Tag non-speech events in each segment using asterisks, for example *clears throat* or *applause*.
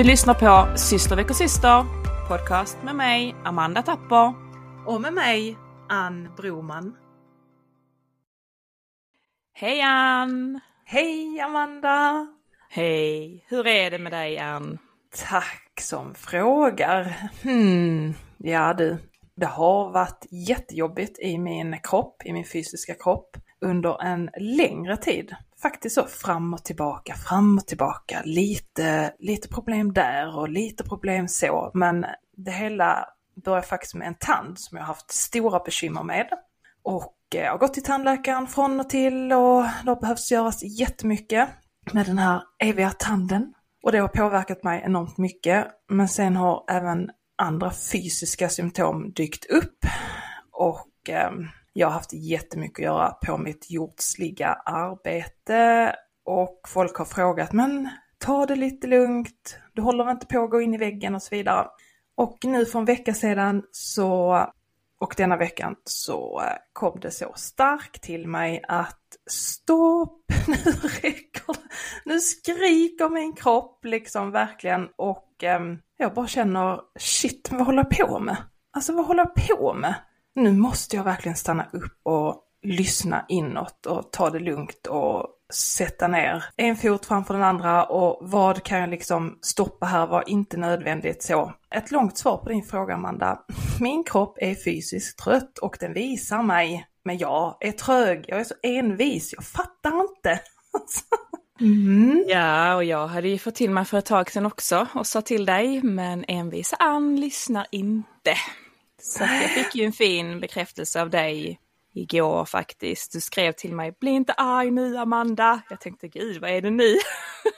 Du lyssnar på Syster väcker syster, podcast med mig, Amanda Tapper. Och med mig, Ann Broman. Hej Ann! Hej Amanda! Hej! Hur är det med dig Ann? Tack som frågar. Hmm, ja du, det har varit jättejobbigt i min kropp, i min fysiska kropp, under en längre tid. Faktiskt så fram och tillbaka, fram och tillbaka. Lite, lite problem där och lite problem så. Men det hela börjar faktiskt med en tand som jag har haft stora bekymmer med. Och eh, jag har gått till tandläkaren från och till och det har behövts göras jättemycket med den här eviga tanden. Och det har påverkat mig enormt mycket. Men sen har även andra fysiska symptom dykt upp. Och eh, jag har haft jättemycket att göra på mitt jordsliga arbete. Och folk har frågat, men ta det lite lugnt, du håller inte på att gå in i väggen och så vidare. Och nu för en vecka sedan så, och denna veckan så kom det så starkt till mig att stopp, *laughs* nu räcker det. Nu skriker min kropp liksom verkligen och eh, jag bara känner shit, vad håller jag på med? Alltså vad håller jag på med? Nu måste jag verkligen stanna upp och lyssna inåt och ta det lugnt och sätta ner en fot framför den andra och vad kan jag liksom stoppa här, Var inte nödvändigt så. Ett långt svar på din fråga Amanda. *laughs* Min kropp är fysiskt trött och den visar mig, men jag är trög, jag är så envis, jag fattar inte. *laughs* Mm. Ja, och jag hade ju fått till mig för ett tag sedan också och sa till dig, men envisa Ann lyssnar inte. Så jag fick ju en fin bekräftelse av dig igår faktiskt. Du skrev till mig, bli inte arg nu Amanda. Jag tänkte, gud vad är det nu?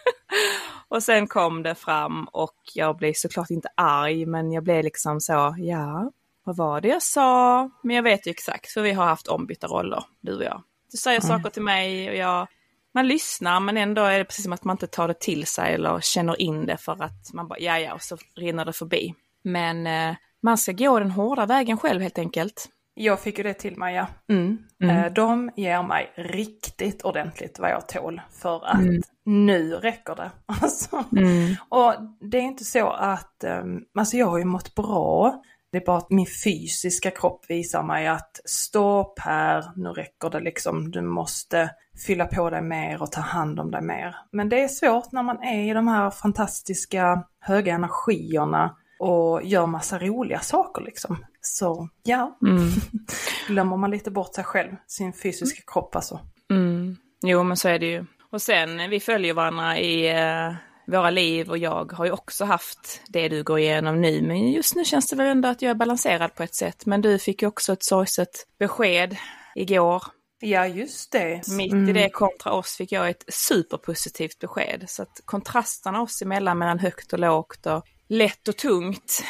*laughs* och sen kom det fram och jag blev såklart inte arg, men jag blev liksom så, ja, vad var det jag sa? Men jag vet ju exakt, för vi har haft ombytta roller, du och jag. Du säger mm. saker till mig och jag, man lyssnar men ändå är det precis som att man inte tar det till sig eller känner in det för att man bara, ja ja, och så rinner det förbi. Men eh, man ska gå den hårda vägen själv helt enkelt. Jag fick ju det till mig, ja. Mm. Mm. Eh, de ger mig riktigt ordentligt vad jag tål för att mm. nu räcker det. *laughs* Alltså. Mm. Och det är inte så att, um, alltså jag har ju mått bra. Det är bara att min fysiska kropp visar mig att stopp här, nu räcker det liksom, du måste fylla på dig mer och ta hand om dig mer. Men det är svårt när man är i de här fantastiska höga energierna och gör massa roliga saker liksom. Så ja, mm. *laughs* glömmer man lite bort sig själv, sin fysiska mm. kropp alltså. Mm. Jo men så är det ju. Och sen, vi följer varandra i uh, våra liv och jag har ju också haft det du går igenom nu. Men just nu känns det väl ändå att jag är balanserad på ett sätt. Men du fick ju också ett sorgset besked igår. Ja, just det. Mitt mm. i det kontra oss fick jag ett superpositivt besked. Så att kontrasterna oss emellan mellan högt och lågt och lätt och tungt.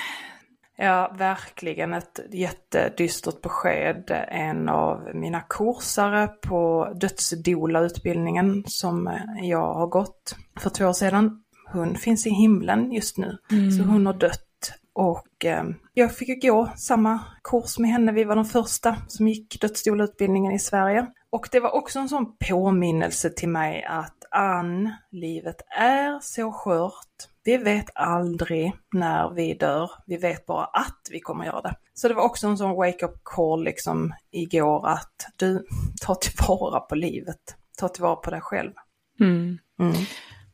Ja, verkligen ett jättedystert besked. En av mina kursare på dödsdola-utbildningen som jag har gått för två år sedan, hon finns i himlen just nu. Mm. Så hon har dött. Och eh, jag fick gå samma kurs med henne, vi var de första som gick dödsdola-utbildningen i Sverige. Och det var också en sån påminnelse till mig att Ann, livet är så skört vi vet aldrig när vi dör, vi vet bara att vi kommer göra det. Så det var också en sån wake-up call liksom igår att du, tar tillvara på livet, ta tillvara på dig själv. Mm. Mm.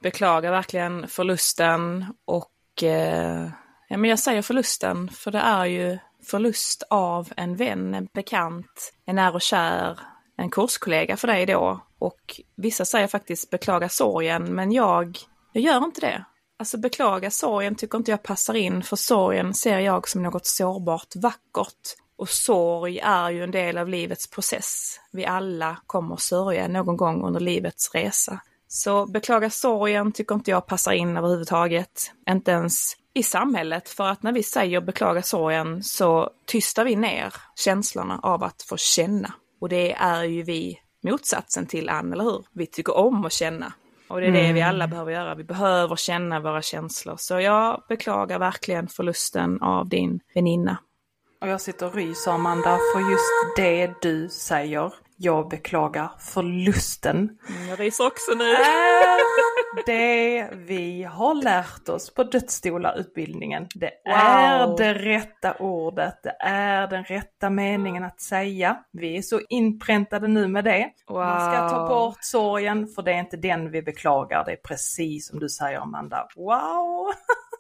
Beklagar verkligen förlusten och eh, ja, men jag säger förlusten för det är ju förlust av en vän, en bekant, en nära och kär, en kurskollega för dig då. Och vissa säger faktiskt beklaga sorgen, men jag, jag gör inte det. Alltså beklaga sorgen tycker inte jag passar in för sorgen ser jag som något sårbart vackert. Och sorg är ju en del av livets process. Vi alla kommer sörja någon gång under livets resa. Så beklaga sorgen tycker inte jag passar in överhuvudtaget. Inte ens i samhället, för att när vi säger beklaga sorgen så tystar vi ner känslorna av att få känna. Och det är ju vi motsatsen till Ann, eller hur? Vi tycker om att känna. Och det är det mm. vi alla behöver göra. Vi behöver känna våra känslor. Så jag beklagar verkligen förlusten av din väninna. Och jag sitter och ryser Amanda för just det du säger. Jag beklagar förlusten. Mm, jag ryser också nu. Det vi har lärt oss på dödsstolarutbildningen, det wow. är det rätta ordet, det är den rätta meningen att säga. Vi är så inpräntade nu med det. Wow. Man ska ta bort sorgen, för det är inte den vi beklagar, det är precis som du säger Amanda. Wow!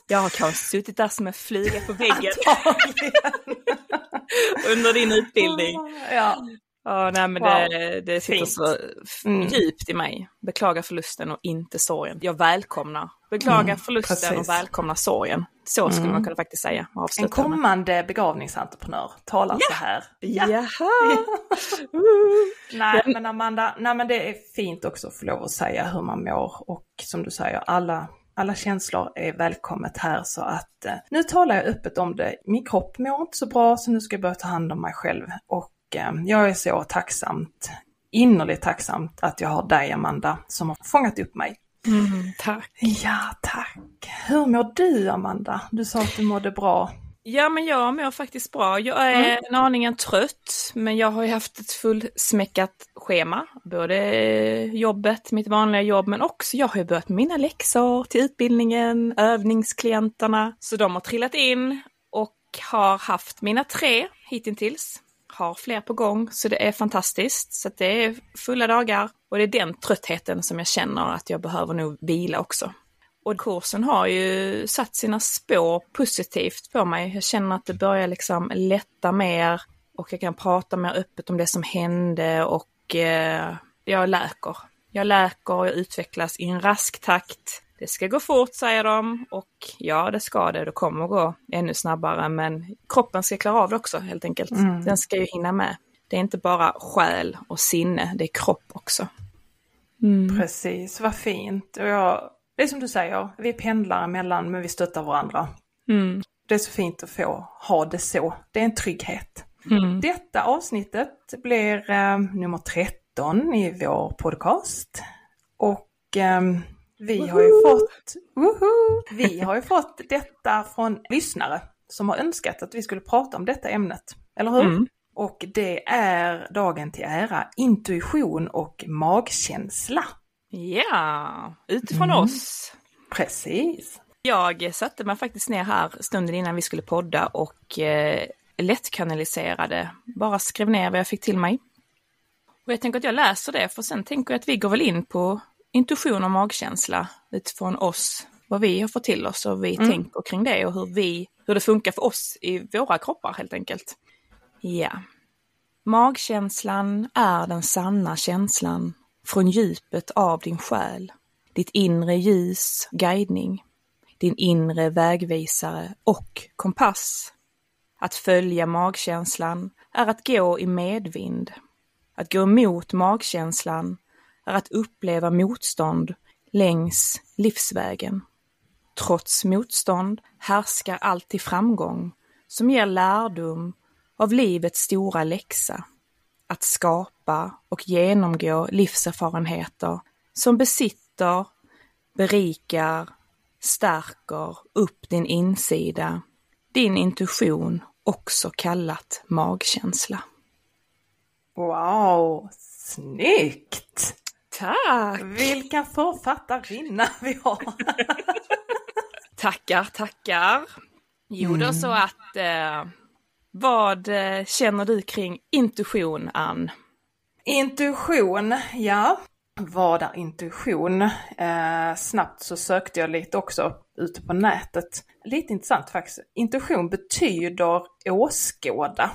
Jag har kanske suttit där som en flyga på väggen. *laughs* *laughs* Under din utbildning. Ja. Ja, nej men wow. det, det sitter Fint. så mm. djupt i mig. Beklaga förlusten och inte sorgen. Jag välkomnar. Beklaga mm, förlusten precis. och välkomna sorgen. Så skulle mm. man kunna faktiskt säga. En kommande med. begravningsentreprenör talar ja. så här. Ja. Jaha! *laughs* nej men Amanda, nej men det är fint också att få lov att säga hur man mår och som du säger, alla alla känslor är välkommet här så att eh, nu talar jag öppet om det. Min kropp mår inte så bra så nu ska jag börja ta hand om mig själv och jag är så tacksamt, innerligt tacksamt att jag har dig Amanda som har fångat upp mig. Mm, tack! Ja, tack! Hur mår du Amanda? Du sa att du mådde bra. Ja, men jag mår faktiskt bra. Jag är mm. en aningen trött, men jag har ju haft ett fullsmäckat schema. Både jobbet, mitt vanliga jobb, men också jag har ju börjat mina läxor till utbildningen, övningsklienterna. Så de har trillat in och har haft mina tre hittills. Har fler på gång, så det är fantastiskt. Så det är fulla dagar och det är den tröttheten som jag känner att jag behöver nog vila också. Och kursen har ju satt sina spår positivt på mig. Jag känner att det börjar liksom lätta mer och jag kan prata mer öppet om det som hände och eh, jag läker. Jag läker och jag utvecklas i en rask takt. Det ska gå fort säger de och ja, det ska det. Det kommer gå ännu snabbare men kroppen ska klara av det också helt enkelt. Mm. Den ska ju hinna med. Det är inte bara själ och sinne, det är kropp också. Mm. Precis, vad fint. Och jag det är som du säger, vi pendlar emellan men vi stöttar varandra. Mm. Det är så fint att få ha det så. Det är en trygghet. Mm. Detta avsnittet blir eh, nummer 13 i vår podcast. Och eh, vi woho! har ju fått woho! Vi har ju fått detta från lyssnare som har önskat att vi skulle prata om detta ämnet. Eller hur? Mm. Och det är dagen till ära intuition och magkänsla. Ja, utifrån mm. oss. Precis. Jag satte mig faktiskt ner här stunden innan vi skulle podda och eh, lättkanaliserade, bara skrev ner vad jag fick till mig. Och jag tänker att jag läser det, för sen tänker jag att vi går väl in på intuition och magkänsla utifrån oss, vad vi har fått till oss och vi mm. tänker kring det och hur vi, hur det funkar för oss i våra kroppar helt enkelt. Ja. Magkänslan är den sanna känslan från djupet av din själ, ditt inre ljus, guidning, din inre vägvisare och kompass. Att följa magkänslan är att gå i medvind. Att gå emot magkänslan är att uppleva motstånd längs livsvägen. Trots motstånd härskar alltid framgång som ger lärdom av livets stora läxa att skapa och genomgå livserfarenheter som besitter, berikar, stärker upp din insida, din intuition, också kallat magkänsla. Wow, snyggt! Tack! Vilka författarinna vi har! *laughs* tackar, tackar! Jo, mm. då så att eh, vad eh, känner du kring intuition, Ann? Intuition, ja. Vad är intuition? Eh, snabbt så sökte jag lite också ute på nätet. Lite intressant faktiskt. Intuition betyder åskåda.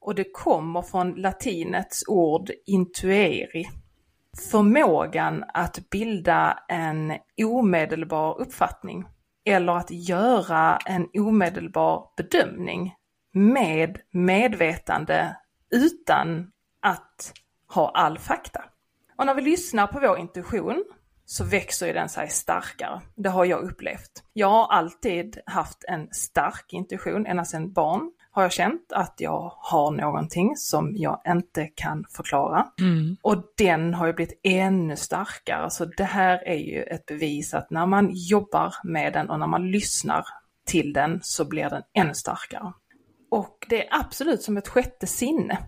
Och det kommer från latinets ord intueri. Förmågan att bilda en omedelbar uppfattning eller att göra en omedelbar bedömning med medvetande utan att ha all fakta. Och när vi lyssnar på vår intuition så växer ju den sig starkare. Det har jag upplevt. Jag har alltid haft en stark intuition, ända sedan barn har jag känt att jag har någonting som jag inte kan förklara. Mm. Och den har ju blivit ännu starkare. Så det här är ju ett bevis att när man jobbar med den och när man lyssnar till den så blir den ännu starkare. Och det är absolut som ett sjätte sinne.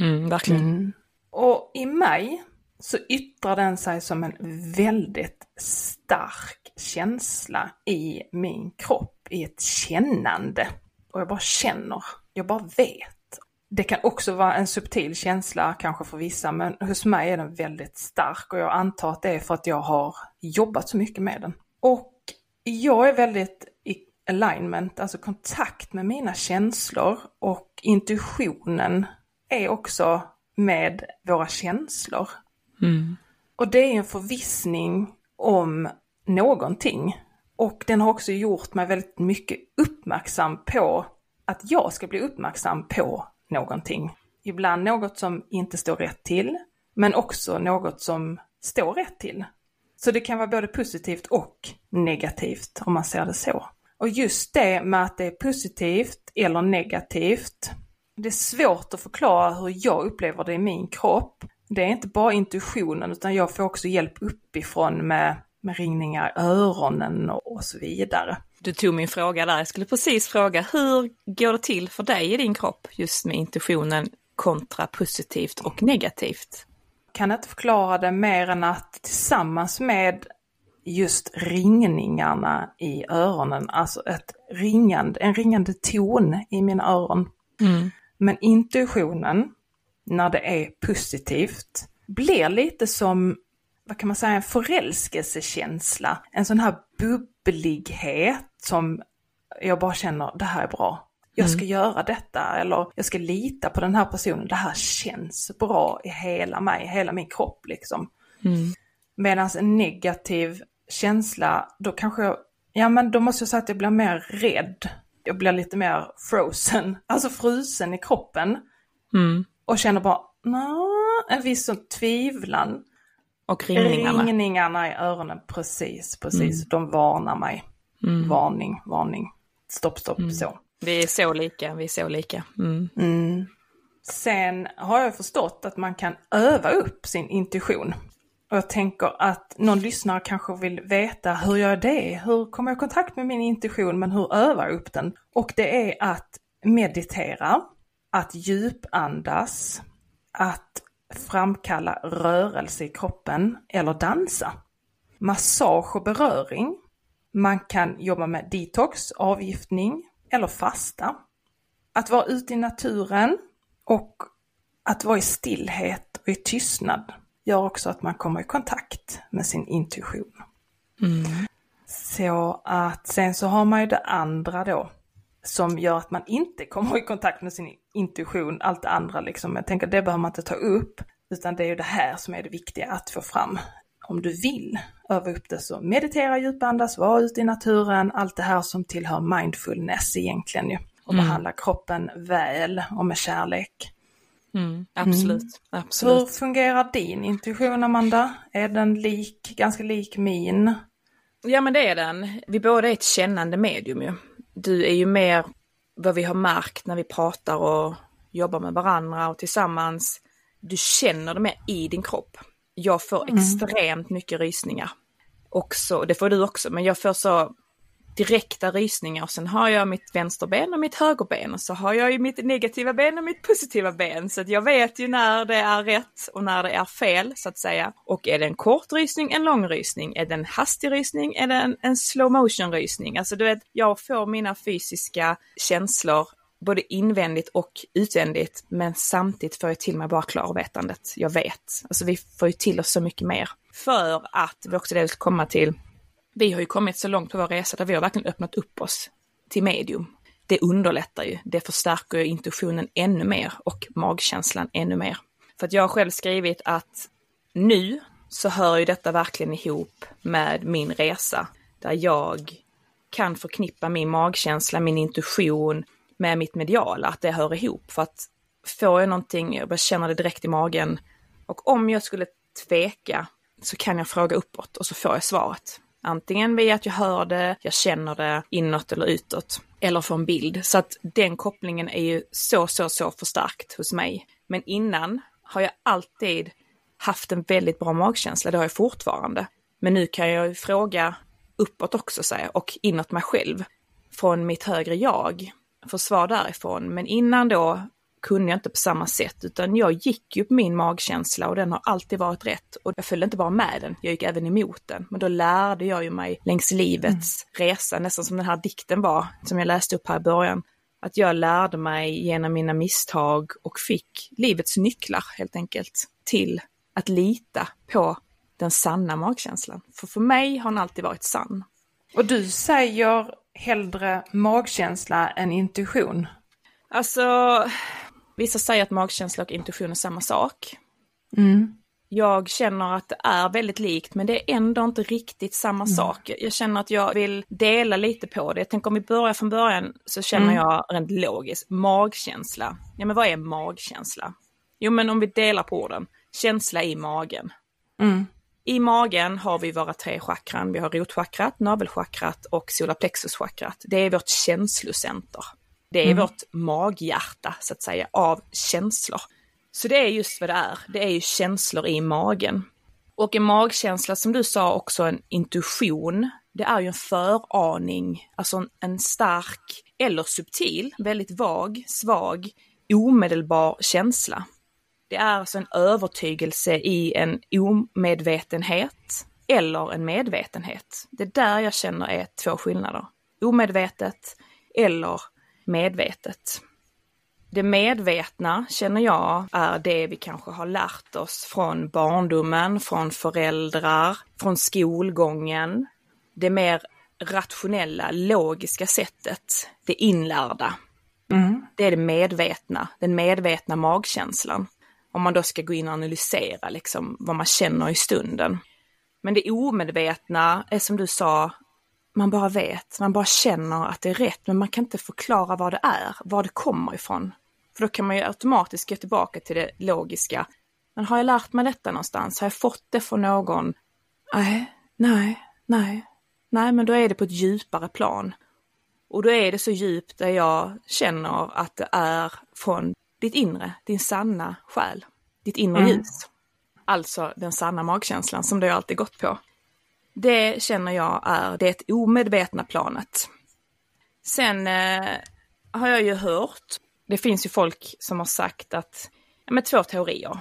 Mm, verkligen. Mm. Och i mig så yttrar den sig som en väldigt stark känsla i min kropp, i ett kännande. Och jag bara känner, jag bara vet. Det kan också vara en subtil känsla kanske för vissa, men hos mig är den väldigt stark och jag antar att det är för att jag har jobbat så mycket med den. Och jag är väldigt i alignment, alltså kontakt med mina känslor och intuitionen är också med våra känslor. Mm. Och det är en förvissning om någonting. Och den har också gjort mig väldigt mycket uppmärksam på att jag ska bli uppmärksam på någonting. Ibland något som inte står rätt till, men också något som står rätt till. Så det kan vara både positivt och negativt om man ser det så. Och just det med att det är positivt eller negativt, det är svårt att förklara hur jag upplever det i min kropp. Det är inte bara intuitionen utan jag får också hjälp uppifrån med, med ringningar i öronen och så vidare. Du tog min fråga där. Jag skulle precis fråga, hur går det till för dig i din kropp just med intuitionen kontra positivt och negativt? Kan inte förklara det mer än att tillsammans med just ringningarna i öronen, alltså ett ringande, en ringande ton i mina öron. Mm. Men intuitionen, när det är positivt, blir lite som, vad kan man säga, en förälskelsekänsla. En sån här bubblighet som jag bara känner, det här är bra. Jag ska Mm. göra detta eller jag ska lita på den här personen. Det här känns bra i hela mig, hela min kropp liksom. Mm. Medan en negativ känsla, då kanske jag, ja men då måste jag säga att jag blir mer rädd. Jag blir lite mer frozen, *laughs* alltså frusen i kroppen. Mm. Och känner bara, en viss sån tvivlan. Och ringningarna. Ringningarna i öronen, precis, precis. De varnar mig. Mm. Varning, varning. Stopp, stopp, så. Vi är så lika, vi är så lika. Mm. Mm. Sen har jag förstått att man kan öva upp sin intuition. Och jag tänker att någon lyssnare kanske vill veta hur gör jag det? Hur kommer jag i kontakt med min intuition men hur övar jag upp den? Och det är att meditera, att djupandas, att framkalla rörelse i kroppen eller dansa. Massage och beröring. Man kan jobba med detox, avgiftning eller fasta. Att vara ute i naturen och att vara i stillhet och i tystnad gör också att man kommer i kontakt med sin intuition. Mm. Så att sen så har man ju det andra då som gör att man inte kommer i kontakt med sin intuition, allt det andra liksom. Jag tänker det behöver man inte ta upp, utan det är ju det här som är det viktiga att få fram. Om du vill öva upp det så meditera, djupandas, var ute i naturen, allt det här som tillhör mindfulness egentligen ju. Och Mm. behandla kroppen väl och med kärlek. Mm. Absolut, Hur absolut. fungerar din intuition Amanda? Är den lik, ganska lik min? Ja men det är den. Vi båda är ett kännande medium ju. Du är ju mer vad vi har märkt när vi pratar och jobbar med varandra och tillsammans. Du känner det mer i din kropp. Jag får extremt mycket rysningar. Också, det får du också, men jag får så direkta rysningar och sen har jag mitt vänsterben och mitt högerben och så har jag ju mitt negativa ben och mitt positiva ben. Så att jag vet ju när det är rätt och när det är fel så att säga. Och är det en kort rysning, en lång rysning? Är det en hastig rysning? Är det en, en slow motion rysning? Alltså du vet, jag får mina fysiska känslor både invändigt och utvändigt, men samtidigt får jag till mig bara klarvetandet. Jag vet. Alltså vi får ju till oss så mycket mer. För att, det var också det jag skulle komma till, vi har ju kommit så långt på vår resa där vi har verkligen öppnat upp oss till medium. Det underlättar ju, det förstärker ju intuitionen ännu mer och magkänslan ännu mer. För att jag har själv skrivit att nu så hör ju detta verkligen ihop med min resa där jag kan förknippa min magkänsla, min intuition med mitt mediala, att det hör ihop. För att får jag någonting, jag bara känner det direkt i magen. Och om jag skulle tveka så kan jag fråga uppåt och så får jag svaret. Antingen via att jag hör det, jag känner det inåt eller utåt, eller får en bild. Så att den kopplingen är ju så, så, så förstärkt hos mig. Men innan har jag alltid haft en väldigt bra magkänsla, det har jag fortfarande. Men nu kan jag ju fråga uppåt också, säga, och inåt mig själv, från mitt högre jag, få svar därifrån. Men innan då kunde jag inte på samma sätt utan jag gick ju på min magkänsla och den har alltid varit rätt. Och jag följde inte bara med den, jag gick även emot den. Men då lärde jag ju mig längs livets mm. resa, nästan som den här dikten var som jag läste upp här i början. Att jag lärde mig genom mina misstag och fick livets nycklar helt enkelt till att lita på den sanna magkänslan. För för mig har den alltid varit sann. Och du säger hellre magkänsla än intuition? Alltså, vissa säger att magkänsla och intuition är samma sak. Mm. Jag känner att det är väldigt likt men det är ändå inte riktigt samma mm. sak. Jag känner att jag vill dela lite på det. Jag tänker om vi börjar från början så känner mm. jag rent logiskt, magkänsla. Ja men vad är magkänsla? Jo men om vi delar på orden, känsla i magen. Mm. I magen har vi våra tre chakran. Vi har rotchakrat, navelchakrat och solarplexuschakrat. Det är vårt känslocenter. Det är mm. vårt maghjärta så att säga av känslor. Så det är just vad det är. Det är ju känslor i magen. Och en magkänsla som du sa också en intuition. Det är ju en föraning, alltså en, en stark eller subtil, väldigt vag, svag, omedelbar känsla. Det är alltså en övertygelse i en omedvetenhet eller en medvetenhet. Det är där jag känner är två skillnader. Omedvetet eller medvetet. Det medvetna känner jag är det vi kanske har lärt oss från barndomen, från föräldrar, från skolgången. Det mer rationella, logiska sättet, det inlärda. Mm. Det är det medvetna, den medvetna magkänslan. Om man då ska gå in och analysera liksom vad man känner i stunden. Men det omedvetna är som du sa, man bara vet, man bara känner att det är rätt, men man kan inte förklara vad det är, var det kommer ifrån. För då kan man ju automatiskt gå tillbaka till det logiska. Men har jag lärt mig detta någonstans? Har jag fått det från någon? Nej, nej, nej, nej, men då är det på ett djupare plan. Och då är det så djupt där jag känner att det är från ditt inre, din sanna själ, ditt inre mm. ljus. Alltså den sanna magkänslan som du alltid gått på. Det känner jag är det omedvetna planet. Sen eh, har jag ju hört, det finns ju folk som har sagt att, ja med två teorier.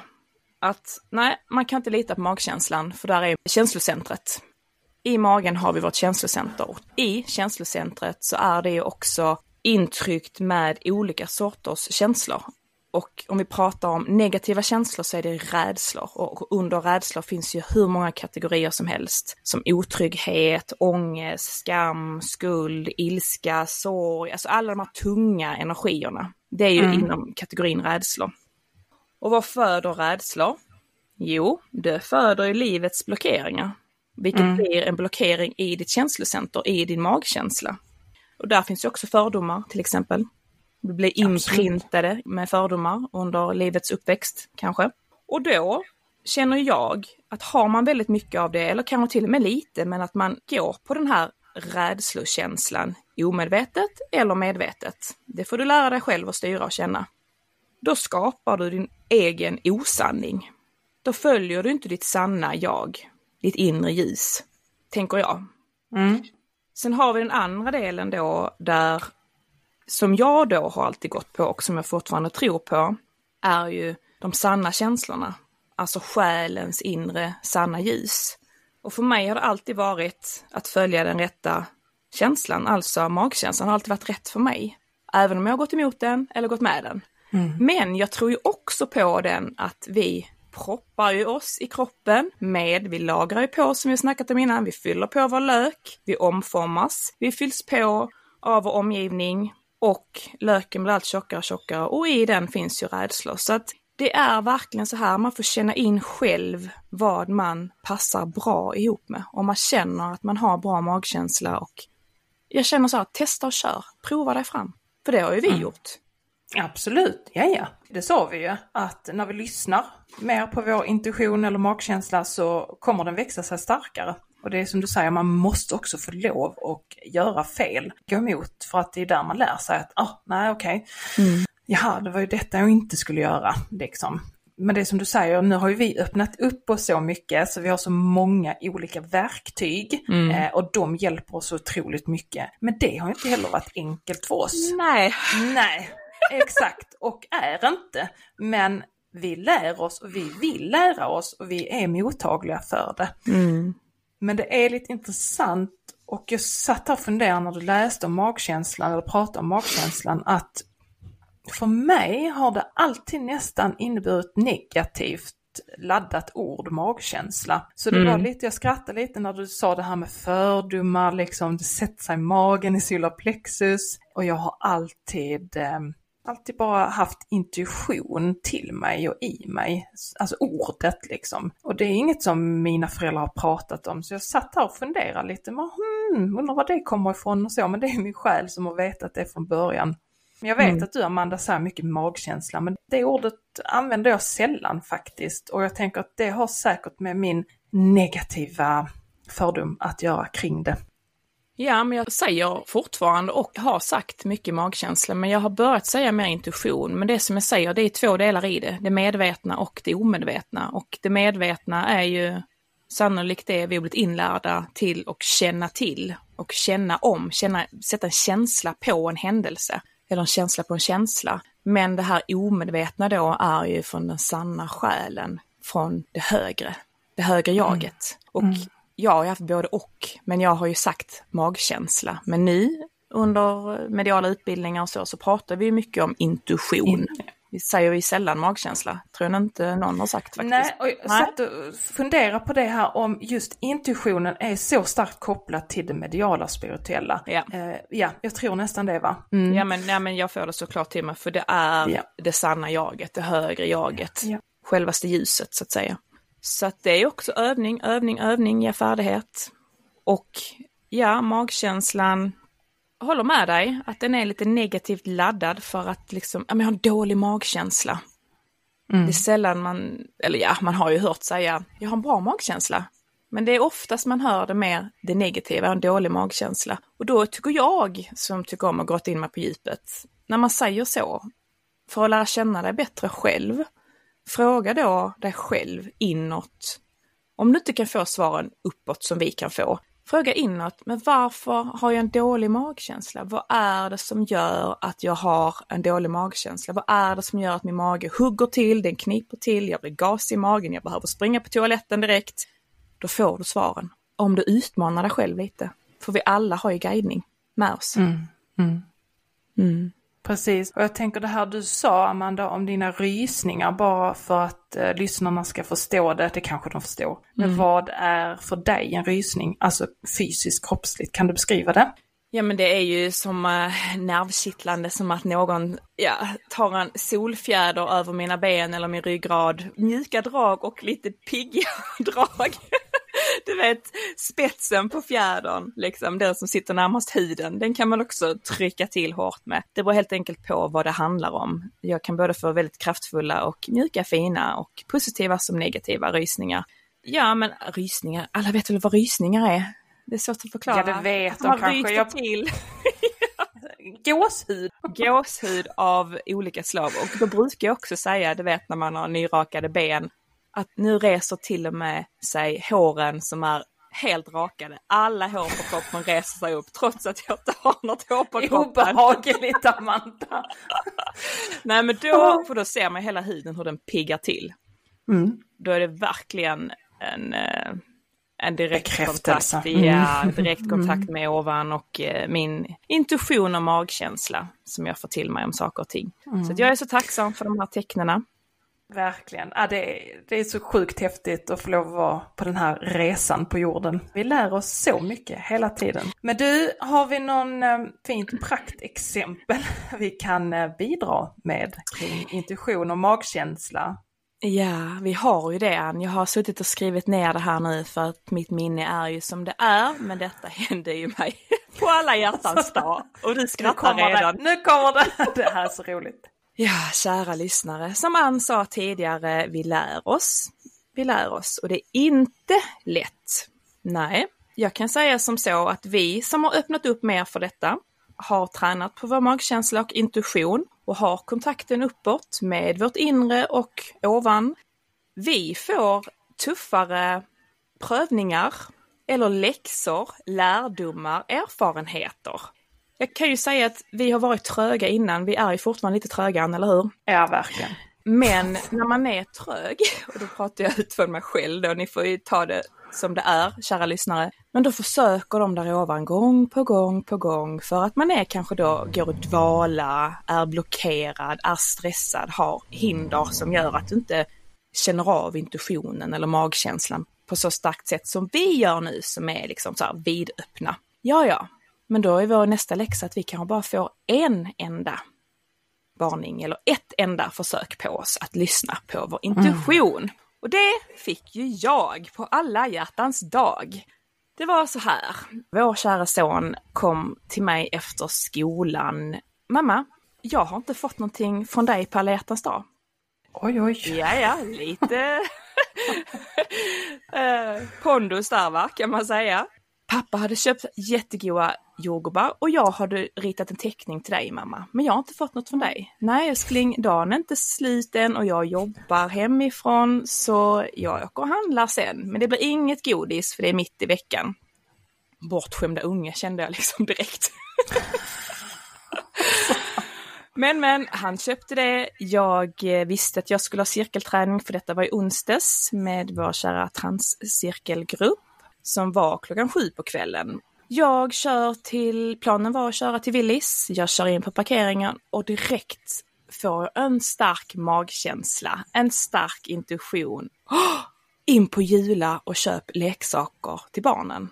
Att nej, man kan inte lita på magkänslan för där är känslocentret. I magen har vi vårt känslocenter och i känslocentret så är det ju också intryckt med olika sorters känslor. Och om vi pratar om negativa känslor så är det rädslor och under rädslor finns ju hur många kategorier som helst. Som otrygghet, ångest, skam, skuld, ilska, sorg, alltså alla de här tunga energierna. Det är ju mm. inom kategorin rädslor. Och vad föder rädslor? Jo, det föder ju livets blockeringar. Vilket mm. blir en blockering i ditt känslocenter, i din magkänsla. Och där finns ju också fördomar till exempel. Vi blir inprintade Absolut. med fördomar under livets uppväxt kanske. Och då känner jag att har man väldigt mycket av det, eller kanske till och med lite, men att man går på den här rädslokänslan omedvetet eller medvetet. Det får du lära dig själv att styra och känna. Då skapar du din egen osanning. Då följer du inte ditt sanna jag, ditt inre ljus, tänker jag. Mm. Sen har vi den andra delen då där som jag då har alltid gått på och som jag fortfarande tror på, är ju de sanna känslorna. Alltså själens inre sanna ljus. Och för mig har det alltid varit att följa den rätta känslan, alltså magkänslan har alltid varit rätt för mig. Även om jag har gått emot den eller gått med den. Mm. Men jag tror ju också på den att vi proppar ju oss i kroppen med, vi lagrar ju på som vi snackat om innan, vi fyller på vår lök, vi omformas, vi fylls på av vår omgivning och löken blir allt tjockare och tjockare och i den finns ju rädslor. Så att det är verkligen så här, man får känna in själv vad man passar bra ihop med. Om man känner att man har bra magkänsla och jag känner så här, testa och kör, prova dig fram. För det har ju vi mm. gjort. Absolut, ja ja. Det sa vi ju, att när vi lyssnar mer på vår intuition eller magkänsla så kommer den växa sig starkare. Och det är som du säger, man måste också få lov att göra fel, gå emot, för att det är där man lär sig att, ah, nej okej, okay. mm. jaha, det var ju detta jag inte skulle göra, liksom. Men det är som du säger, nu har ju vi öppnat upp oss så mycket så vi har så många olika verktyg mm. eh, och de hjälper oss otroligt mycket. Men det har inte heller varit enkelt för oss. Nej. Nej. exakt, och är inte. Men vi lär oss och vi vill lära oss och vi är mottagliga för det. Mm. Men det är lite intressant och jag satt här och funderade när du läste om magkänslan eller pratade om magkänslan att för mig har det alltid nästan inneburit negativt laddat ord, magkänsla. Så det Mm. var lite, jag skrattade lite när du sa det här med fördomar, liksom det sätter sig i magen i solarplexus. Och jag har alltid, eh, alltid bara haft intuition till mig och i mig. Alltså ordet liksom. Och det är inget som mina föräldrar har pratat om. Så jag satt här och funderade lite, men, hmm, undrar var det kommer ifrån och så. Men det är min själ som har vetat det från början. Jag vet Mm. att du Amanda säger mycket magkänsla, men det ordet använder jag sällan faktiskt. Och jag tänker att det har säkert med min negativa fördom att göra kring det. Ja, men jag säger fortfarande och har sagt mycket magkänsla, men jag har börjat säga mer intuition. Men det som jag säger, det är två delar i det. Det medvetna och det omedvetna. Och det medvetna är ju sannolikt det vi har blivit inlärda till och känna till och känna om, känna, sätta en känsla på en händelse eller en känsla på en känsla. Men det här omedvetna då är ju från den sanna själen, från det högre, det högre jaget. Och jag har haft både och, men jag har ju sagt magkänsla. Men nu under mediala utbildningar och så, så pratar vi mycket om intuition. Vi säger ju sällan magkänsla, tror jag inte någon har sagt faktiskt. Nej, och jag satt och funderade på det här om just intuitionen är så starkt kopplat till det mediala spirituella. Ja. Eh, ja, jag tror nästan det va? Ja men, ja, men jag får det såklart till mig, för det är Ja. det sanna jaget, det högre jaget, Ja. självaste ljuset så att säga. Så att det är också övning, övning, övning ger färdighet. Och ja, magkänslan, håller med dig att den är lite negativt laddad för att liksom, jag har en dålig magkänsla. Mm. Det är sällan man, eller ja, man har ju hört säga, jag har en bra magkänsla. Men det är oftast man hör det mer det negativa, en dålig magkänsla. Och då tycker jag, som tycker om att gått in mig på djupet, när man säger så, för att lära känna dig bättre själv, fråga då dig själv inåt. Om du inte kan få svaren uppåt som vi kan få, fråga inåt, men varför har jag en dålig magkänsla? Vad är det som gör att jag har en dålig magkänsla? Vad är det som gör att min mage hugger till, den kniper till, jag blir gas i magen, jag behöver springa på toaletten direkt? Då får du svaren. Om du utmanar dig själv lite. För vi alla har ju guidning med oss. Mm. Mm. Mm. Precis, och jag tänker det här du sa Amanda om dina rysningar bara för att eh, lyssnarna ska förstå det, det kanske de förstår. Men Mm. vad är för dig en rysning, alltså fysiskt, kroppsligt, kan du beskriva det? Ja men det är ju som äh, nervkittlande som att någon ja, tar en solfjäder över mina ben eller min ryggrad. Mjuka drag och lite pigga *laughs* drag. *laughs* Du vet spetsen på fjädern, liksom den som sitter närmast huden, den kan man också trycka till hårt med. Det beror helt enkelt på vad det handlar om. Jag kan både få väldigt kraftfulla och mjuka, fina och positiva som negativa rysningar. Ja men rysningar, alla vet väl vad rysningar är? Det är svårt att förklara. Ja, det vet de kanske. Jag- till *laughs* Gåshud! *laughs* gåshud av olika slag. Och då brukar jag också säga, du vet när man har nyrakade ben, att nu reser till och med sig håren som är helt rakade. Alla hår på kroppen reser sig upp trots att jag inte har något hår på kroppen. Obehagligt Amanda! *laughs* Nej men då, för då ser man hela huden hur den piggar till. Mm. Då är det verkligen en, eh, en direkt Bekräftelse. kontakt, Mm. ja, direkt kontakt med ovan och eh, min intuition och magkänsla som jag får till mig om saker och ting. Mm. Så jag är så tacksam för de här tecknena. Verkligen. Ja, det, är, det är så sjukt häftigt att få lov att vara på den här resan på jorden. Vi lär oss så mycket hela tiden. Men du, har vi någon eh, fint praktexempel *laughs* vi kan eh, bidra med kring intuition och magkänsla? Ja, vi har ju det Ann. Jag har suttit och skrivit ner det här nu för att mitt minne är ju som det är. Men detta *laughs* hände ju mig på alla hjärtans dag. Och du skrattar redan. det! Nu kommer det! *laughs* Det här är så roligt. Ja, kära lyssnare. Som Ann sa tidigare, vi lär oss. Vi lär oss och det är inte lätt. Nej, jag kan säga som så att vi som har öppnat upp mer för detta har tränat på vår magkänsla och intuition och har kontakten uppåt med vårt inre och ovan. Vi får tuffare prövningar eller läxor, lärdomar, erfarenheter jag kan ju säga att vi har varit tröga innan, vi är ju fortfarande lite tröga, eller hur? Ja, verkligen. Men när man är trög, *laughs* och då pratar jag utifrån mig själv då, ni får ju ta det som det är, kära lyssnare. Men då försöker de där ovan gång på gång på gång för att man är kanske då går och dvala, är blockerad, är stressad, har hinder som gör att du inte känner av intuitionen eller magkänslan på så starkt sätt som vi gör nu som är liksom så här vidöppna. Ja, ja, men då är vår nästa läxa att vi kanske bara får en enda varning eller ett enda försök på oss att lyssna på vår intuition. Mm. Och det fick ju jag på alla hjärtans dag. Det var så här, vår kära son kom till mig efter skolan. Mamma, jag har inte fått någonting från dig på alla hjärtans dag. Oj, oj. Ja, ja, lite *laughs* eh, pondus där va, kan man säga. Pappa hade köpt jättegoda jordgubbar och jag hade ritat en teckning till dig mamma. Men jag har inte fått något från dig. Nej älskling, dagen är inte slut än och jag jobbar hemifrån så jag åker och handlar sen. Men det blir inget godis för det är mitt i veckan. Bortskämda unge kände jag liksom direkt. *laughs* Men men, han köpte det. Jag visste att jag skulle ha cirkelträning för detta var i onsdags med vår kära transcirkelgrupp som var klockan sju på kvällen. Jag kör till, planen var att köra till Willys, jag kör in på parkeringen och direkt får jag en stark magkänsla, en stark intuition. Oh! In på Jula och köp leksaker till barnen.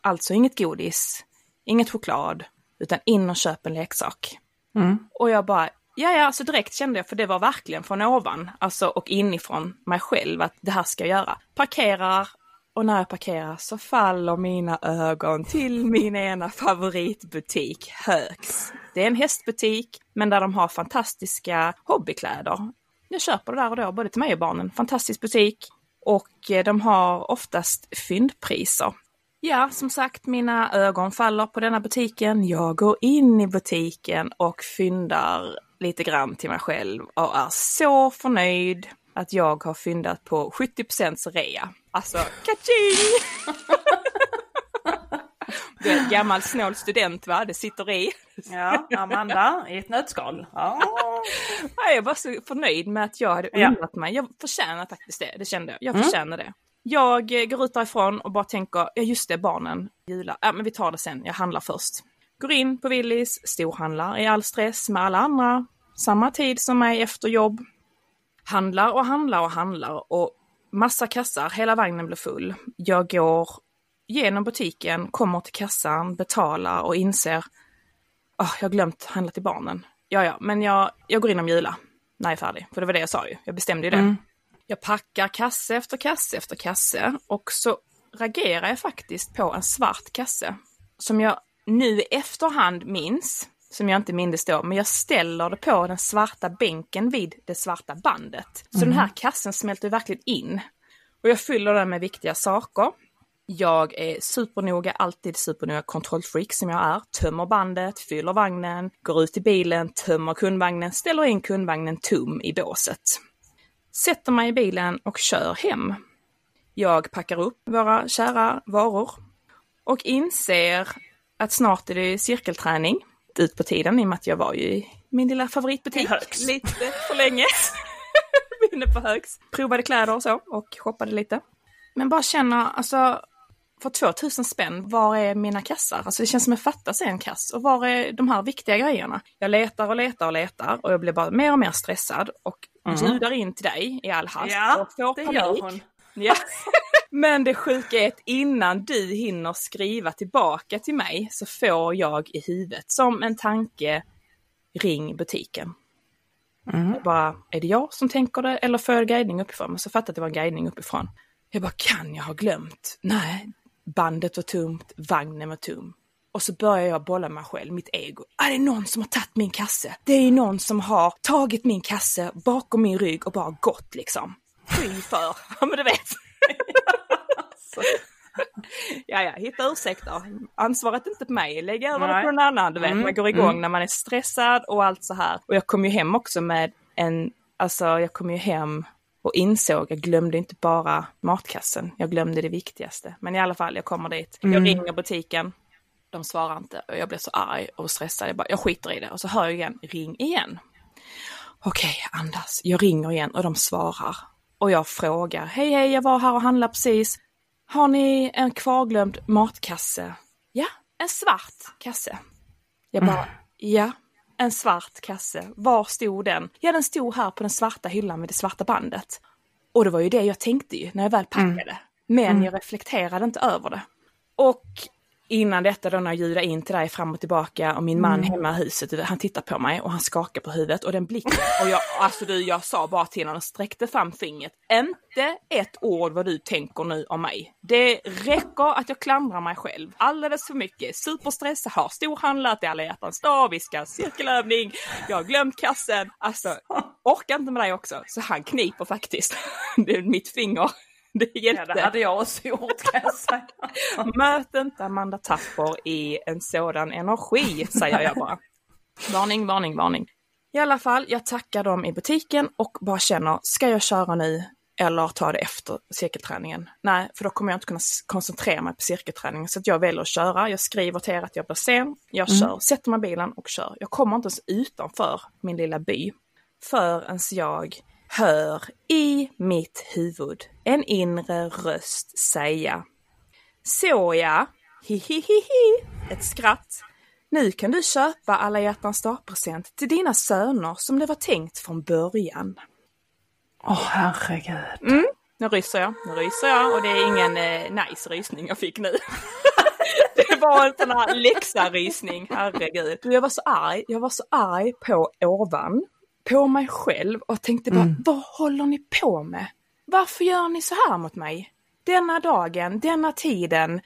Alltså inget godis, inget choklad, utan in och köp en leksak. Mm. Och jag bara, ja ja, alltså direkt kände jag, för det var verkligen från ovan, alltså och inifrån mig själv att det här ska jag göra. Parkerar och när jag parkerar så faller mina ögon till min ena favoritbutik, Högs. Det är en hästbutik, men där de har fantastiska hobbykläder. Jag köper det där och då, både till mig och barnen. Fantastisk butik. Och eh, de har oftast fyndpriser. Ja, som sagt, mina ögon faller på denna butiken. Jag går in i butiken och fyndar lite grann till mig själv och är så förnöjd att jag har fyndat på 70 rea. Alltså, kaching! Du är gammal snål student va, det sitter i. Ja, Amanda i ett nötskal. Ja. Jag var så förnöjd med att jag hade unnat mig. Jag förtjänar faktiskt det, det kände jag. Jag mm. förtjänar det. Jag eh, går ut därifrån och bara tänker, ja just det, barnen gillar, ja men vi tar det sen, jag handlar först. Går in på Willys, storhandlar i all stress med alla andra, samma tid som mig efter jobb. Handlar och handlar och handlar och massa kassar, hela vagnen blir full. Jag går genom butiken, kommer till kassan, betalar och inser oh, jag har glömt handla till barnen. Ja, ja, men jag, jag går in och Jula när jag är färdig. För det var det jag sa ju, jag bestämde ju det. Mm. Jag packar kasse efter kasse efter kasse och så reagerar jag faktiskt på en svart kasse som jag nu i efterhand minns som jag inte mindes då, men jag ställer det på den svarta bänken vid det svarta bandet. Så mm. den här kassen smälter verkligen in. Och jag fyller den med viktiga saker. Jag är supernoga, alltid supernoga kontrollfreak som jag är. Tömmer bandet, fyller vagnen, går ut i bilen, tömmer kundvagnen, ställer in kundvagnen tom i båset. Sätter mig i bilen och kör hem. Jag packar upp våra kära varor och inser att snart är det cirkelträning ut på tiden i och med att jag var ju i min lilla favoritbutik lite för länge. *laughs* Inne på Högs. Provade kläder och så och shoppade lite. Men bara känna, alltså för 2000 spänn, var är mina kassar? Alltså det känns som att fattas en kass. Och var är de här viktiga grejerna? Jag letar och letar och letar och jag blir bara mer och mer stressad och mm. ljudar in till dig i all hast. Ja, och får panik. Ja. *laughs* Men det sjuka är att innan du hinner skriva tillbaka till mig så får jag i huvudet som en tanke, ring butiken. Mm. Jag bara, är det jag som tänker det eller får jag guidning uppifrån? Men så fattade jag att det var en guidning uppifrån. Jag bara, kan jag ha glömt? Nej, bandet var tomt, vagnen var tom. Och så börjar jag bolla mig själv, mitt ego. Är det någon som har tagit min kasse? Det är någon som har tagit min kasse bakom min rygg och bara gått liksom. Fy för, *laughs* ja men du vet. *laughs* ja, ja, hitta ursäkter. Ansvaret inte på mig, lägg över det på någon annan. Du vet, mm, man går igång mm. när man är stressad och allt så här. Och jag kom ju hem också med en, alltså jag kom ju hem och insåg, jag glömde inte bara matkassen, jag glömde det viktigaste. Men i alla fall, jag kommer dit. Jag mm. ringer butiken. De svarar inte och jag blir så arg och stressad. Jag, bara, jag skiter i det och så hör jag igen, ring igen. Okej, andas. Jag ringer igen och de svarar. Och jag frågar, hej hej, jag var här och handlade precis. Har ni en kvarglömd matkasse? Ja, en svart kasse. Jag bara, mm. ja, en svart kasse. Var stod den? Ja, den stod här på den svarta hyllan med det svarta bandet. Och det var ju det jag tänkte ju när jag väl packade. Mm. Men mm. jag reflekterade inte över det. Och innan detta då när jag ljudade in till dig fram och tillbaka och min man mm. hemma i huset, han tittar på mig och han skakar på huvudet och den blicken *laughs* och jag, alltså du, jag sa bara till honom och sträckte fram fingret. Inte ett ord vad du tänker nu om mig. Det räcker att jag klandrar mig själv alldeles för mycket. Superstressad, har storhandlat i alla hjärtans dag, vi ska cirkelövning, jag har glömt kassen. Alltså, *laughs* orkar inte med dig också. Så han kniper faktiskt *laughs* det är mitt finger *laughs* Det hjälpte. Ja, det hade jag också gjort kan jag säga. *laughs* Möt inte Amanda Tapper i en sådan energi, säger jag bara. Varning, varning, varning. I alla fall, jag tackar dem i butiken och bara känner, ska jag köra nu eller ta det efter cirkelträningen? Nej, för då kommer jag inte kunna koncentrera mig på cirkelträningen. Så jag väljer att köra. Jag skriver till er att jag blir sen. Jag mm. kör, sätter mig i bilen och kör. Jag kommer inte ens utanför min lilla by förrän jag hör i mitt huvud en inre röst säga Så ja, hihihihi, ett skratt. Nu kan du köpa alla hjärtans dag-present till dina söner som det var tänkt från början. Åh oh, herregud. Mm, nu ryser jag, nu ryser jag och det är ingen eh, nice rysning jag fick nu. *laughs* det var en sån här läxa-rysning, herregud. Jag var så arg, jag var så arg på ovan på mig själv och tänkte bara, mm. vad håller ni på med? Varför gör ni så här mot mig? Denna dagen, denna tiden.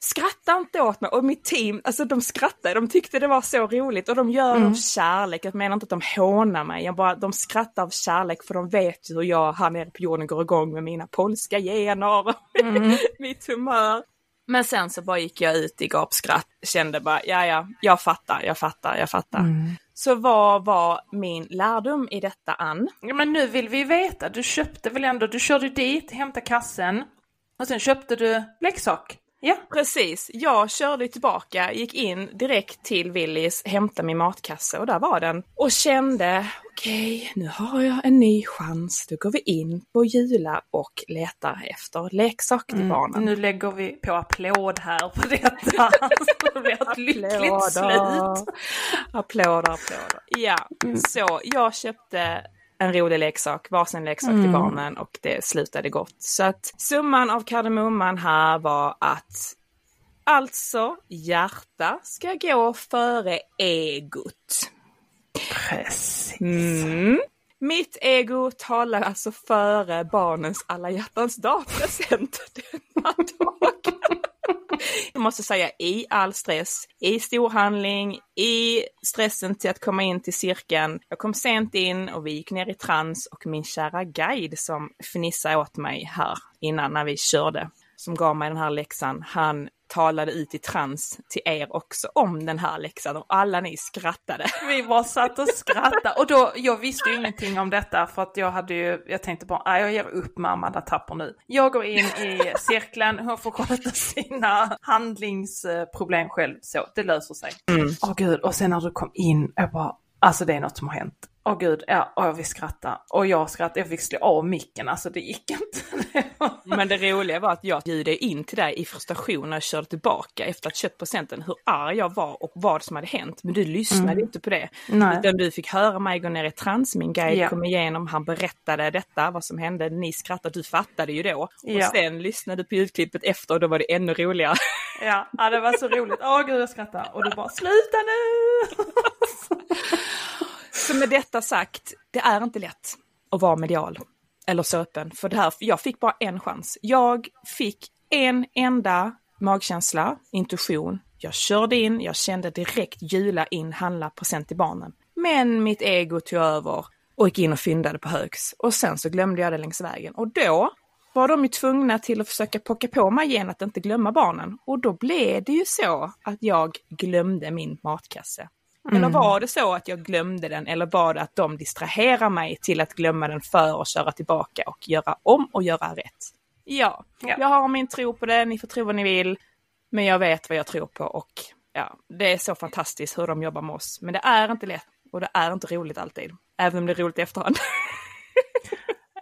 Skratta inte åt mig och mitt team, alltså de skrattade, de tyckte det var så roligt och de gör mm. det av kärlek. Jag menar inte att de hånar mig, jag bara, de skrattar av kärlek för de vet ju hur jag här nere på jorden går igång med mina polska gener, *laughs* mm. mitt humör. Men sen så bara gick jag ut i gapskratt, kände bara, ja ja, jag fattar, jag fattar, jag fattar. Mm. Så vad var min lärdom i detta, Ann? Ja, men nu vill vi veta, du köpte väl ändå, du körde dit, hämtade kassen och sen köpte du leksak? Ja. Precis, jag körde tillbaka, gick in direkt till Willys, hämtade min matkasse och där var den. Och kände, okej, okay, nu har jag en ny chans. Då går vi in på Jula och letar efter leksak till mm, barnen. Nu lägger vi på applåd här på detta. *laughs* det blir ett lyckligt slut. Applåder, applåder. Ja, mm. så jag köpte en rolig leksak, varsin leksak mm. till barnen och det slutade gott. Så att summan av kardemumman här var att alltså hjärta ska gå före egot. Precis. Mm. Mitt ego talar alltså före barnens alla hjärtans dag-present *laughs* denna dag. Jag måste säga i all stress, i storhandling, i stressen till att komma in till cirkeln. Jag kom sent in och vi gick ner i trans och min kära guide som fnissade åt mig här innan när vi körde, som gav mig den här läxan, han talade ut i trans till er också om den här läxan och alla ni skrattade. *laughs* Vi bara satt och skrattade och då, jag visste ju ingenting om detta för att jag hade ju, jag tänkte bara, jag ger upp med Amanda Tapper nu. Jag går in i cirkeln, hon får sköta sina handlingsproblem själv så, det löser sig. Åh mm. oh, gud, och sen när du kom in, jag bara, alltså det är något som har hänt. Åh oh, gud, ja, och jag vill skratta. Och jag skrattade, jag fick slå av micken, alltså det gick inte. *laughs* Men det roliga var att jag bjöd in till dig i frustration när jag körde tillbaka efter att köpt presenten hur arg jag var och vad som hade hänt. Men du lyssnade mm. inte på det. Nej. Utan du fick höra mig gå ner i trans, min guide ja. kom igenom, han berättade detta, vad som hände, ni skrattade, du fattade ju då. Ja. Och sen lyssnade du på ljudklippet efter och då var det ännu roligare. *laughs* Ja, ja det var så roligt. Åh gud jag skrattar. Och du bara sluta nu! *laughs* Så med detta sagt, det är inte lätt att vara medial eller så öppen. För det här, jag fick bara en chans. Jag fick en enda magkänsla, intuition. Jag körde in, jag kände direkt jula in, handla present till barnen. Men mitt ego tog över och gick in och fyndade på högs. Och sen så glömde jag det längs vägen. Och då var de ju tvungna till att försöka pocka på mig igen att inte glömma barnen. Och då blev det ju så att jag glömde min matkasse. Mm. Eller var det så att jag glömde den eller var det att de distraherar mig till att glömma den för att köra tillbaka och göra om och göra rätt? Ja, ja. jag har min tro på det, ni får tro vad ni vill. Men jag vet vad jag tror på och ja, det är så fantastiskt hur de jobbar med oss. Men det är inte lätt och det är inte roligt alltid. Även om det är roligt i efterhand. *laughs*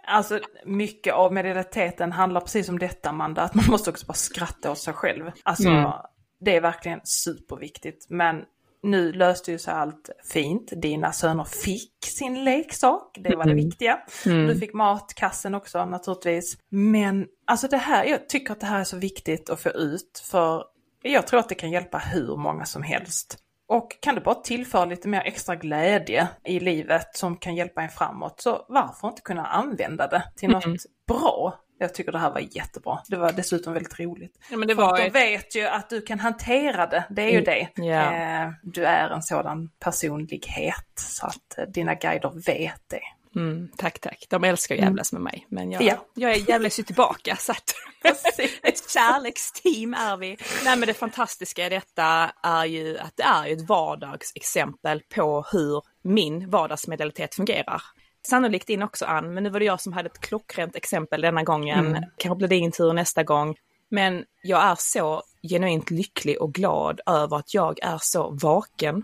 Alltså mycket av medialiteten handlar precis om detta Amanda, att man måste också bara skratta åt sig själv. Alltså mm. det är verkligen superviktigt. Men nu löste ju sig allt fint. Dina söner fick sin leksak, det var det mm. viktiga. Mm. Du fick matkassen också naturligtvis. Men alltså det här, jag tycker att det här är så viktigt att få ut för jag tror att det kan hjälpa hur många som helst. Och kan du bara tillföra lite mer extra glädje i livet som kan hjälpa en framåt, så varför inte kunna använda det till något mm. bra? Jag tycker det här var jättebra. Det var dessutom väldigt roligt. Ja, men det var För ett... de vet ju att du kan hantera det, det är ju mm. det. Yeah. Du är en sådan personlighet så att eh, dina guider vet det. Mm, tack, tack. De älskar att jävlas med mig. Men jag, ja. jag är jävlas ju tillbaka. Så att *laughs* ett kärleksteam är vi. Nej men det fantastiska i detta är ju att det är ett vardagsexempel på hur min vardagsmedialitet fungerar. Sannolikt in också Ann, men nu var det jag som hade ett klockrent exempel denna gången. Mm. Kanske blir det din tur nästa gång. Men jag är så genuint lycklig och glad över att jag är så vaken,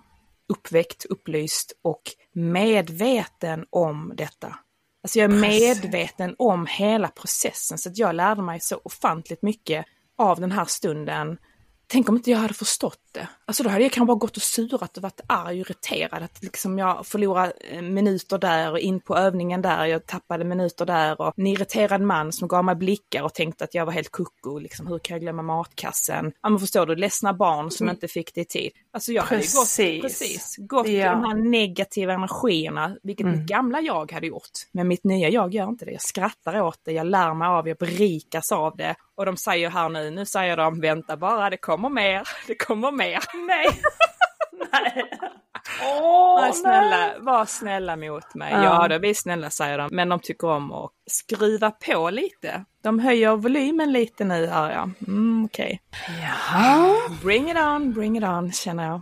uppväckt, upplyst och medveten om detta. Alltså jag är medveten om hela processen så att jag lärde mig så ofantligt mycket av den här stunden Tänk om inte jag hade förstått det. Alltså då hade jag kanske bara gått och surat och varit arg och irriterad. Att liksom jag förlorade eh, minuter där och in på övningen där, jag tappade minuter där och en irriterad man som gav mig blickar och tänkte att jag var helt koko, liksom hur kan jag glömma matkassen? Ja men förstår du, ledsna barn som mm. inte fick det i tid. Alltså jag precis. hade gått, precis, gått ja. de här negativa energierna, vilket mm. mitt gamla jag hade gjort. Men mitt nya jag gör inte det. Jag skrattar åt det, jag lär mig av, jag berikas av det. Och de säger här nu, nu säger de vänta bara, det kommer mer, *laughs* det kommer mer. Nej. nej. Oh, var, snälla, var snälla mot mig. Ja. ja, då, vi är snälla säger de, men de tycker om att skruva på lite. De höjer volymen lite nu här ja. Mm, Okej. Okay. Ja. Bring it on, bring it on känner jag.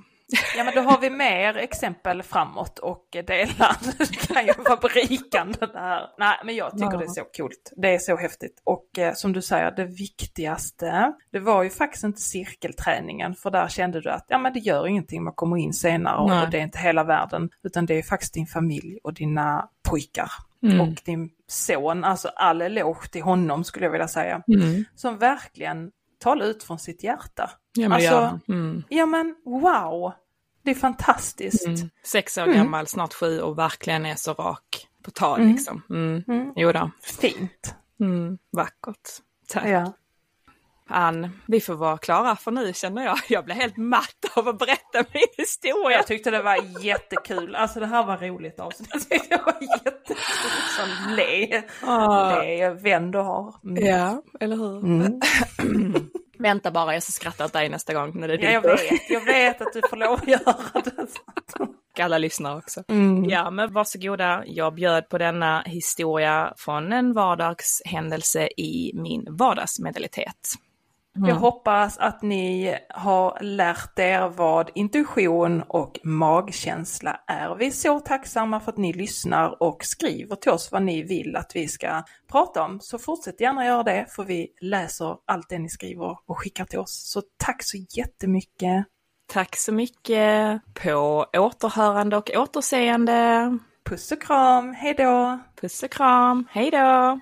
Ja men då har vi mer exempel framåt och dela. Det kan ju vara berikande det här. Nej men jag tycker ja. det är så coolt. Det är så häftigt. Och eh, som du säger, det viktigaste, det var ju faktiskt inte cirkelträningen för där kände du att ja men det gör ingenting, man kommer in senare och, och det är inte hela världen. Utan det är faktiskt din familj och dina pojkar. Mm. Och din son, alltså all eloge till honom skulle jag vilja säga. Mm. Som verkligen talar ut från sitt hjärta. Ja men, alltså, ja. Mm. ja men wow! Det är fantastiskt. Mm. Sex år mm. gammal, snart sju och verkligen är så rak på tal mm. liksom. Mm. Mm. Jo då. Fint. Mm. Vackert. Tack. Ja. Ann, vi får vara klara för nu känner jag. Jag blir helt matt av att berätta min historia. Jag tyckte det var jättekul. Alltså det här var roligt avsnitt. Jag *laughs* tyckte det var jättekul. Som le. Oh. Le, vän du har. Mm. Ja, eller hur? *clears throat* Vänta bara, jag ska skratta åt dig nästa gång när det är ja, jag vet, jag vet att du får lov att göra det. *laughs* Alla lyssnar också. Mm. Ja, men varsågoda. Jag bjöd på denna historia från en vardagshändelse i min vardagsmedalitet. Mm. Jag hoppas att ni har lärt er vad intuition och magkänsla är. Vi är så tacksamma för att ni lyssnar och skriver till oss vad ni vill att vi ska prata om. Så fortsätt gärna göra det för vi läser allt det ni skriver och skickar till oss. Så tack så jättemycket! Tack så mycket! På återhörande och återseende! Puss och kram, hejdå! Puss och kram, hejdå!